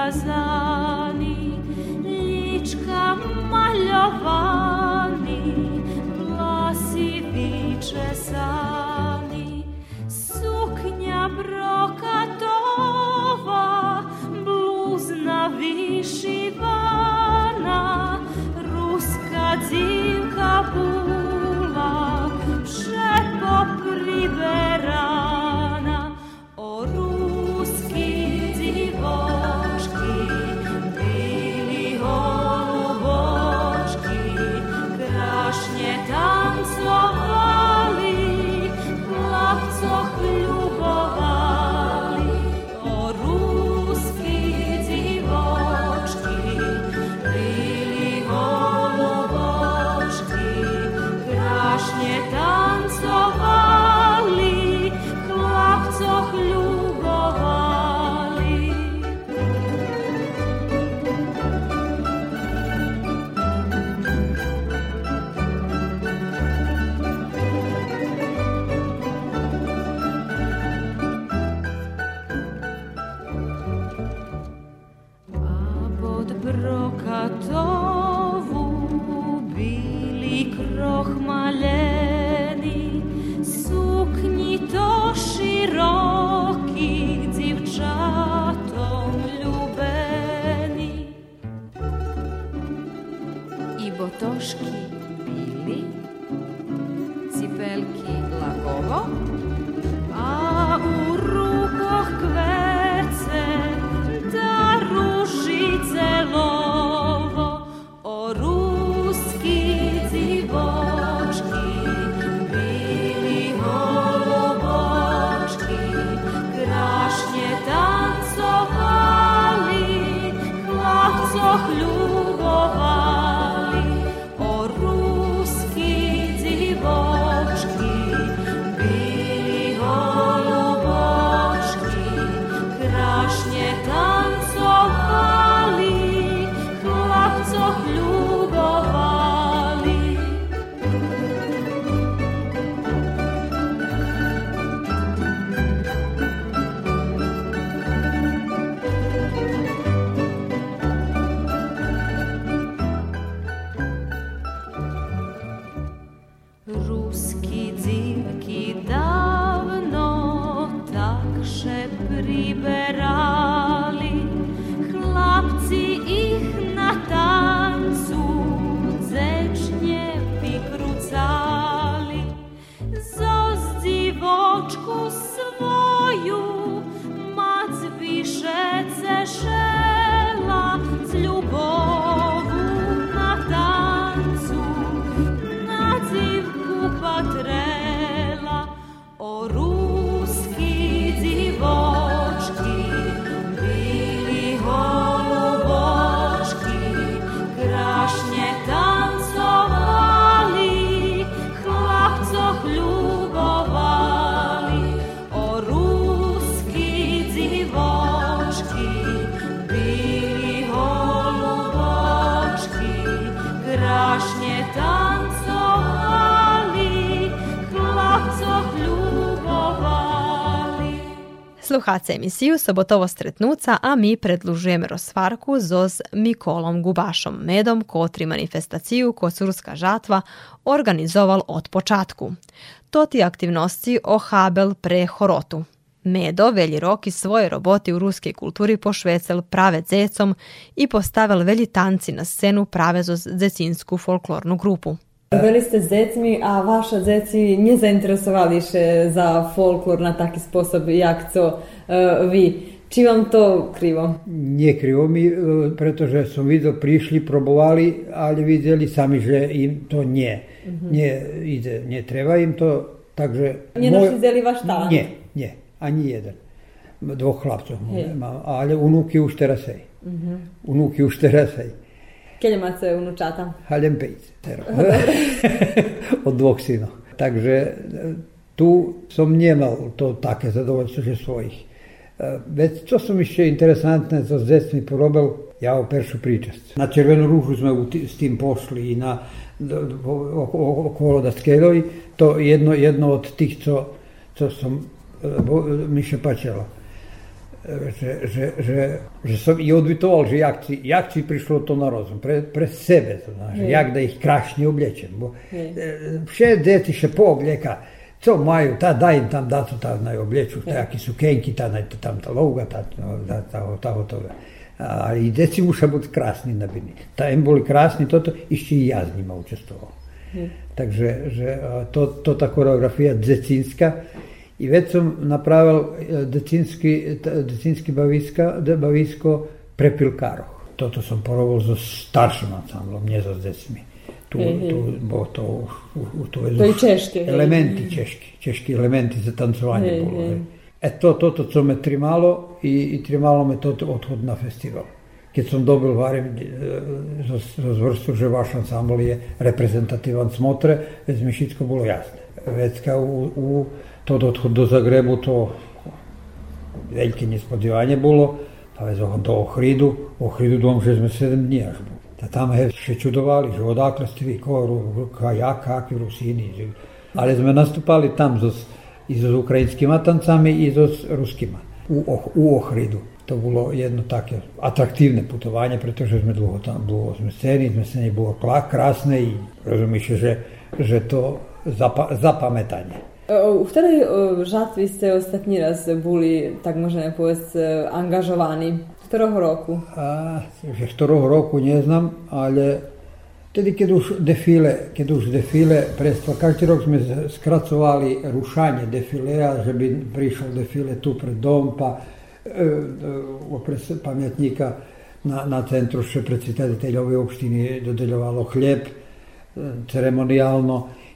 [SPEAKER 2] Березані, lička мальова.
[SPEAKER 5] Sluhace emisiju Sobotovo stretnuca, a mi predlužujeme rozvarku zoz Mikolom Gubašom Medom, kotri manifestaciju Kosurska žatva organizoval od počatku. To ti aktivnosti ohabel pre horotu. Medo velji roki svoje roboti u ruskej kulturi pošvecel prave zecom i postavil velji tanci na scenu prave zoz zecinsku folklornu grupu.
[SPEAKER 4] Bili ste z decmi, a vaša zeci nie zainteresovali še za folklor na taki sposob, jak co e, vi. Či vam to krivo?
[SPEAKER 3] Nie krivo mi, e, pretože som videl, prišli, probovali, ale videli sami, že im to nie. Nie ide, nie treba im to, takže...
[SPEAKER 4] Nenašli vaš talent?
[SPEAKER 3] Nie, nie, ani jeden. Dvoch chlapcov
[SPEAKER 4] Hej.
[SPEAKER 3] mám, ale unúky už teraz hej. Unuky už teraz aj.
[SPEAKER 4] Keď máte unučata?
[SPEAKER 3] Haljem pejc, teraz. Od dvoch synov. Takže e, tu som nemal to také zadovoljstvo, že svojich. E, Već čo som ešte interesantné so s decmi porobil, ja o peršu príčasť. Na Červenú rúžu sme u t- s tým pošli i na okolo Daskedovi. To jedno, jedno od tých, co, co som e, mi še pačalo. Že, že, že, že som i odvitoval, že jak si, jak si prišlo to na rozum. Pre, pre sebe, to znaš,
[SPEAKER 4] Je.
[SPEAKER 3] jak da ih krašne oblečem. Bo, e, Vše deti še poobleka, co maju, ta daj im tam dato ta naj obleču, taki su kenki, ta naj tam ta louga, ta, no, ta, ta, ta, ta, Ali i deci muša biti krasni na bini. Ta em boli krasni, toto išće i ja s njima učestvovao. Takže že, to, to ta koreografija decinska i već sam napravil e, decinski, decinski baviska, bavisko prepilkaro. Toto sam porobil so staršim ansamblom, so s decmi. Tu,
[SPEAKER 4] Mhm.
[SPEAKER 3] tu, bo to, u, to je
[SPEAKER 4] To i češke, hej.
[SPEAKER 3] Elementi češki, češki elementi za tancovanje
[SPEAKER 4] hej. hej.
[SPEAKER 3] E to, toto, co me trimalo i, i trimalo me to odhod na festival. Keď som dobil varim e, zo zvrstu, že vaš ansambl je reprezentativan smotre, već mi všetko bolo jasné. Već kao u, u to odhod do Zagrebu, to veľké nespodzivanje bolo, pa već do Ohridu, u Ohridu dom, že sme 7 dní až bol. Da tam he še čudovali, že odakle ste vi, ko, Ru- ka, ja, kakvi Rusini. že- Ali sme nastupali tam so, i so ukrajinskima tancami i so s ruskima u, Oh- u Ohridu. To bolo jedno také atraktívne putovanie, pretože sme dlho tam, dlho sme scény, sme scény bolo kla- krásne i rozumíš, že, že to zapa, zapamätanie.
[SPEAKER 4] U ktorej e, žatvi ste ostatní raz boli, tak môžeme povedať, e, angažovaní? Ktorého roku?
[SPEAKER 3] A, že ktorého roku neznam, ale tedy keď už defile, keď už defile prestva, každý rok sme skracovali rušanie defilea, že by prišiel defile tu pred dom, pa e, e, opres pamätníka na, na centru še predsjedateljove opštine dodeljovalo hljeb e,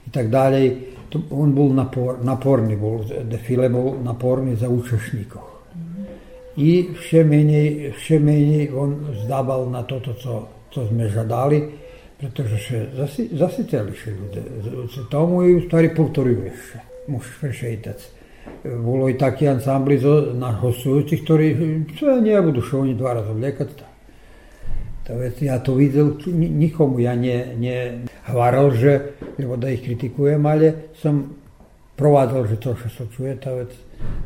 [SPEAKER 3] i tak dalje. On bol napor, naporni, bol, defile bol naporni za učešnikov. I vše menej, vše menej on zdával na toto, co, co sme žadali, pretože še zasi, zasiteli še se tomu i u stvari povtoruju še. Musíš prešeitať. Bolo i takí ansambli zo, na hostujúcich, ktorí sve nebudú še oni dva razy vlekať. To vec, ja to videl, ni- nikomu ja nie, nie hvaral, že, lebo da ih kritikujem, ale som provádal, že to, što sa čuje, to vec,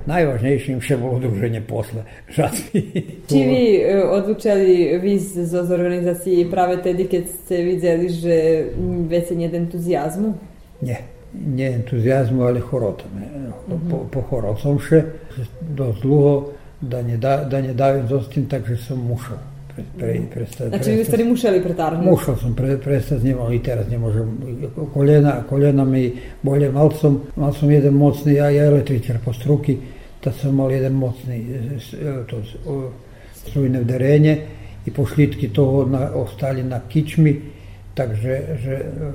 [SPEAKER 3] najvažnejším vše bolo druženje posle.
[SPEAKER 4] Či vi e, odlučili vi z organizácii práve tedy, keď ste videli, že već je njen entuzijazmu?
[SPEAKER 3] Nie, nie entuzijazmu, ale chorota me. Po, pochorol som še dosť dlho, da ne, da, da ne davim zostam, takže som mušao. Pre, pre, prestať,
[SPEAKER 4] Znači vi ste museli pretarnuti?
[SPEAKER 3] Mušao sam pre, prestať njima i teraz ne možem. Koljena, koljena mi bolje. Mal sam, mal sam jedan mocni, ja, ja električar po struki, tad sam mal jedan mocni e, to, s- o, strujne vderenje i pošlitki to na, ostali na kičmi, takže že, e,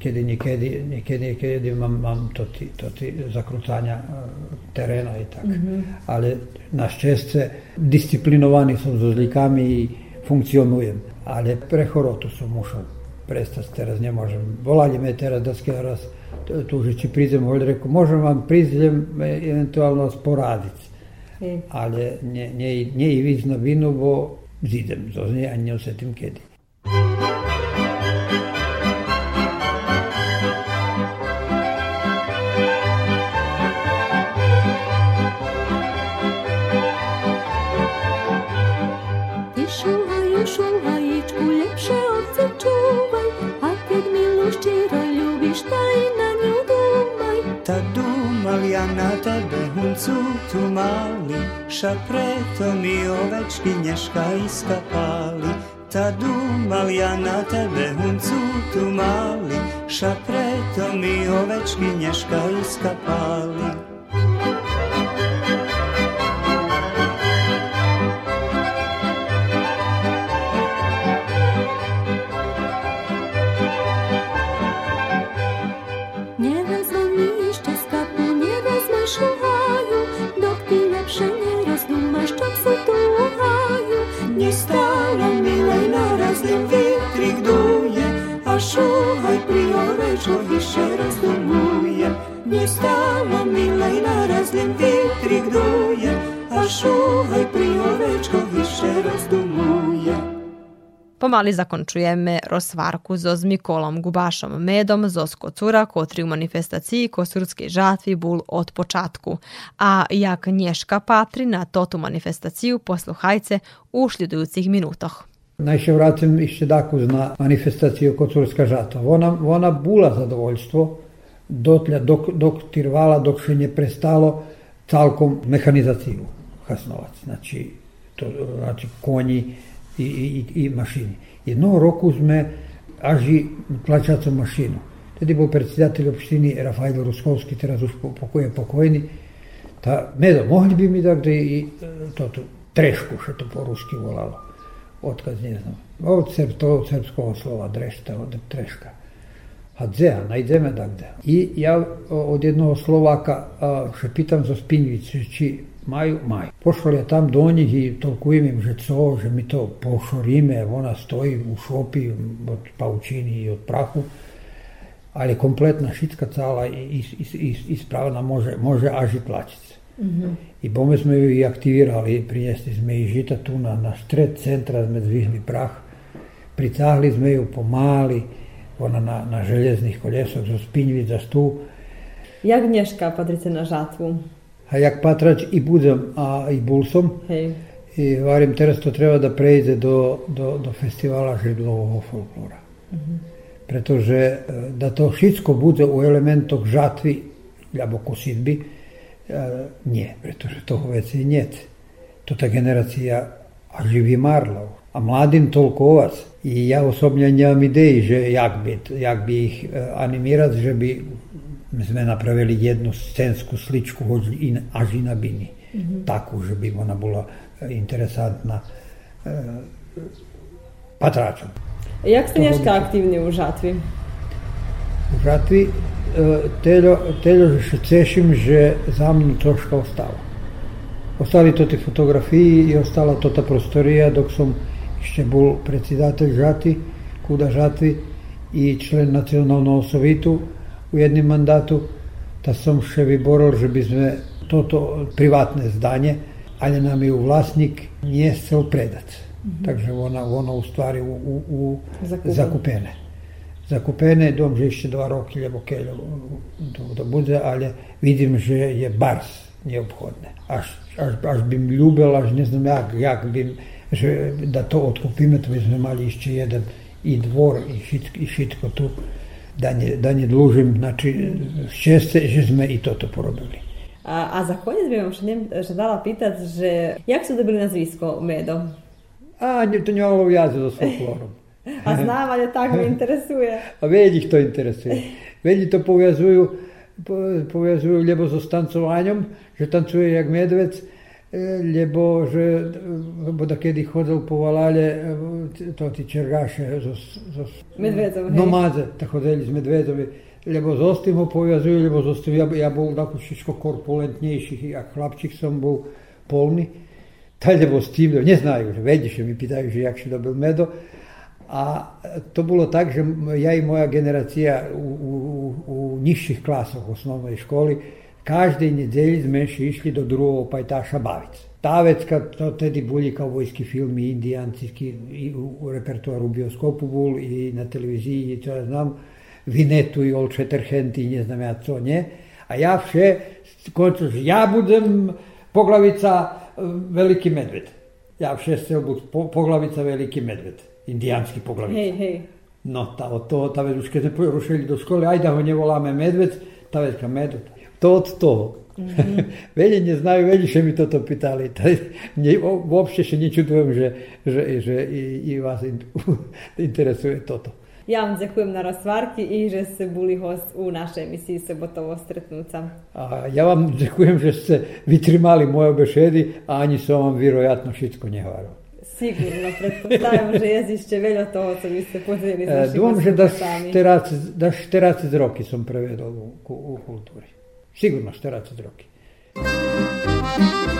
[SPEAKER 3] kedy niekedy, niekedy, niekedy mám, mám to, ty, to ty zakrucania e, terena i tak. Ale našťastie disciplinovaný som so zlíkami i funkcionujem. Ale pre chorotu som musel prestať, teraz nemôžem. Volali me teraz daske raz tu, že či prídem, hovorili, reku, môžem vám prísť eventuálno sporadiť.
[SPEAKER 4] Hej.
[SPEAKER 3] Ale nie, nie, nie i víc na vinu, bo zidem zo zne a neosetím kedy.
[SPEAKER 8] tu mali, šapretom mi ovečki škajska pali, ta dumal ja na tebe huncu tu mali, šapretom mi ovečki škajska pali. Priorečko više razdumuje. Nje stala mila i na raznim vitrik duje, a šuhaj priorečko više razdumuje.
[SPEAKER 5] Pomali zakončujeme rozsvarku zo z Mikolom Gubašom Medom zo Skocura, kotri u manifestaciji Kosurskej žatvi bul od počatku. A jak Nješka patri na totu manifestaciju posluhajce u šljedujucih minutoh.
[SPEAKER 3] Najše vratim ešte daku na manifestaciju Kosurska žatva. Ona, ona bula zadovoljstvo dotlja dok, dok tirvala, dok še nje prestalo calkom mehanizaciju Hasnovac. Znači, to, znači konji, i, i, i mašini. Jednog roku sme aži plaćacu mašinu. Tedy bol predsjedatelj opštini Rafajlo Ruskovski, teraz už pokoj pokojni. Ta, medo, mohli bi mi da gde i to, to trešku, što to po ruski volalo. Otkaz ne znam. Od srb, to od srpskog slova drešta, od treška. Hadzea, najdeme da gde. I ja od jednog Slovaka, što pitam za Spinjić, či maju, maj. Pošao je tam do njih i toliko im že co, že mi to pošorime, ona stoji u šopi od paučini i od prahu, ali kompletna šitska cala i ispravna može, može aži plaćice. Mm -hmm. I bome smo ju i aktivirali, prinjesti smo i žita tu na, na štret centra, sme zvihli prah, pricahli sme ju pomali, ona na, na željeznih koljesok, za spinjvi, za stu.
[SPEAKER 4] Jak Gnješka padrice na žatvu?
[SPEAKER 3] a jak patrač i budem, a i bol som.
[SPEAKER 4] Hej.
[SPEAKER 3] I varim, teraz to treba da prejde do, do, do festivala židlového folklora. Mm -hmm. Pretože e, da to všetko bude u elementoch žatvy alebo kosidby, e, nie, pretože toho veci niet. To ta generacija a živi marlov. A mladim tolkovac. I ja osobne nemam ideji, že jak bi, jak bi ih e, animirati, že bi sme napravili jednu scénsku sličku až i na bini. Mm -hmm. Takú, že by ona bola e, interesantná e, patračom.
[SPEAKER 4] Jak ste Nješka aktivni u žatvi?
[SPEAKER 3] Затоа тело, тело што цешим же за мене ostalo. остава. Остали тоти фотографии и остала тота просторија док сум ще бил председател жати, куда жатви и i национално nacionalnog у u мандату, mandatu, da sam ви борол, že би сме тото приватне zdanje, ali nam je u vlasnik nije se predat. Mm -hmm. Takže ona, ona u stvari u, u, u zakupene. zakupljene, dom že še dva roki je ok, da, da bude, ali vidim že je bars neophodne. Až, až, až bi ljubila, až ne znam jak, jak bi, že, da to otkupimo, to bi smo imali išće jedan i dvor i, šit, i šitko tu, da ne, da ne dlužim, znači znaczy, šeste, že smo i to to porobili.
[SPEAKER 4] A, a za koniec bym już nie, że dała pytać, że jak sobie dobry nazwisko Medo?
[SPEAKER 3] A, nie, to nie miało jazdy do folkloru.
[SPEAKER 4] A znam, ali tak me interesuje.
[SPEAKER 3] A vedi ih to interesuje. Vedi to povezuju, povezuju ljebo so stancovanjem, že tancuje jak medvec, lebo že bo da kedy chodil po Valalje to ti čergaše zo, zo
[SPEAKER 4] Medvedov,
[SPEAKER 3] nomadze, tak chodili z Medvedovi, lebo z ostim ho povezujú, lebo z ostim, ja, ja bol tako všetko korpulentnejší, a chlapčík som bol polný, taj lebo s tým, neznajú, že vedi, že mi pýtajú, že jak si dobil medo, A to bilo tak, že ja i moja generacija u, u, u nižših klasah u osnovnoj školi, každej nedelji sme išli do drugog pajtaša Bavic. Tavec, kad to tedi bulji kao vojski film i indijanski u repertoaru u bioskopu bul i na televiziji i to ja znam, Vinetu i Old Shatterhand i ne znam ja co nje. A ja vše, koncu, ja budem poglavica e, Veliki medved. Ja vše se obud, poglavica Veliki medved. Indianský poglavica.
[SPEAKER 4] Hej, hej.
[SPEAKER 3] No, tá, od toho, tá vec, už keď sme rušili do školy, aj da ho nevoláme medved, tá vecka medved to od toho. Mm-hmm. Veli neznajú, veli, že mi toto pýtali. Mne sa nečudujem, že, že, že i, i vás interesuje toto.
[SPEAKER 4] Ja vam ďakujem na rozvárky i že ste boli host u našej emisiji Sobotovo stretnúca.
[SPEAKER 3] A ja vám ďakujem, že ste vytrimali moje bešedy a ani som vám vyrojatno všetko nehovoril.
[SPEAKER 4] Sigurno, pretpostavljam, da že jezišće veljo to, co mi ste podeli z e, našimi
[SPEAKER 3] Duam, že da šterac, da šterac z roki sam prevedel u, u, u kulturi. Sigurno šterac z
[SPEAKER 9] roki. Thank.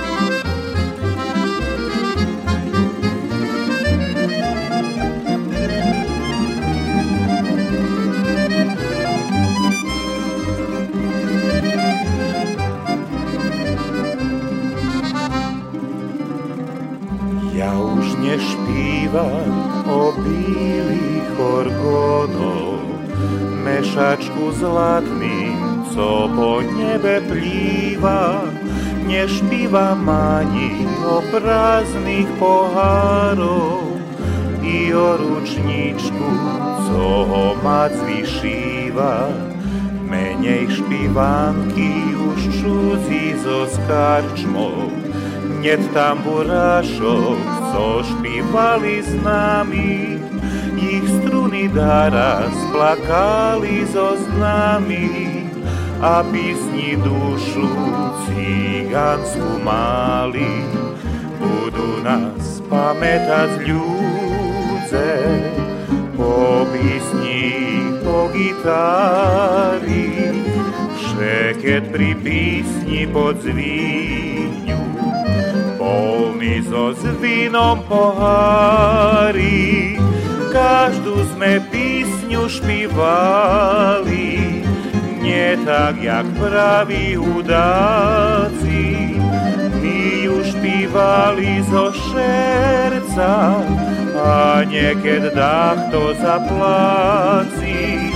[SPEAKER 9] Nešpívam o bílých orgónov, mešačku zlatným, co po nebe plýva, nešpívam ani o prázdnych pohárov i o ručničku, co ho mac vyšíva. Menej špívánky už čudzi zo skarčmov, net tamburášov, co špívali s nami, ich struny dara splakali zo znami a písni dušu cigánsku mali. Budú nás pamätať ľudze, po písni, po gitári, všeket pri písni pod zvíňu, polný so zvinom pohári, každú sme písňu špívali, nie tak, jak praví hudáci, my ju špívali zo šerca, a niekedy dách to zapláci,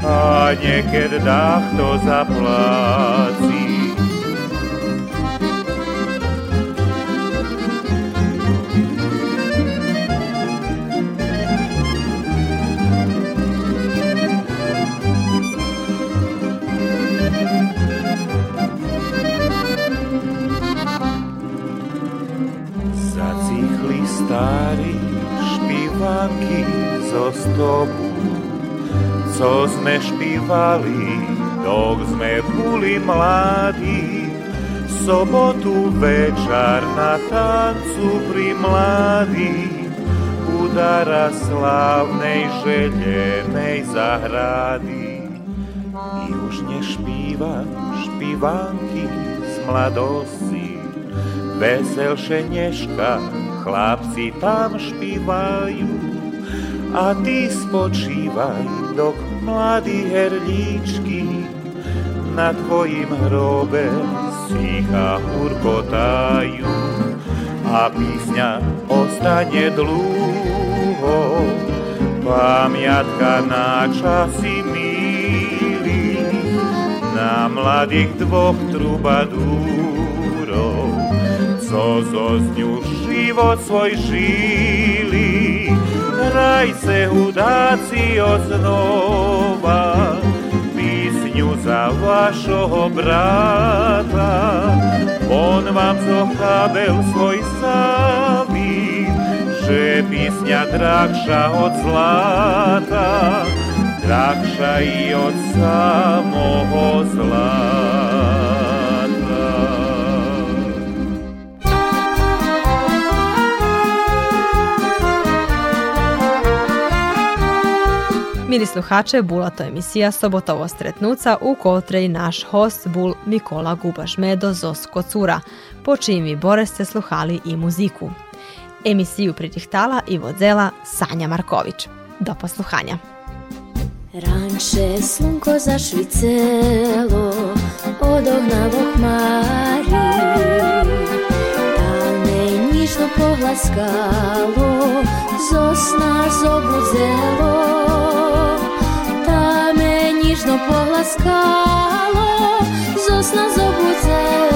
[SPEAKER 9] a niekedy dách to zapláci. Špívanky zo stopu, co sme špívali, dok sme boli mladí. Sobotu večer na tancu pri mladí, udara slávnej želenej zahrady. I už nešpívam špívanky z mladosti, veselšie neška chlapci tam špívajú a ty spočívaj, dok mladí herlíčky na tvojim hrobe sícha hurkotajú. A písňa ostane dlúho, pamiatka na časy milí, na mladých dvoch trubadúrov, co zo zňu život svoj žili, hrajce hudáci oznova, písňu za vašoho brata, on vám zochábel svoj saví, že písňa drahša od zlata, drahša i od samoho zlata.
[SPEAKER 5] Mili sluhače, bula to emisija Sobotovo stretnuca u kotrej naš host bul Mikola Gubaš-Medo Zosko Cura, po čijim vi bore ste sluhali i muziku. Emisiju pritihtala i vodzela Sanja Marković. Do posluhanja.
[SPEAKER 2] Ranče slunko zašvicelo, odognavo hmari, da me njižno poglaskalo, zosna zobudzelo, ніжно погласкало, зосна зобудзела.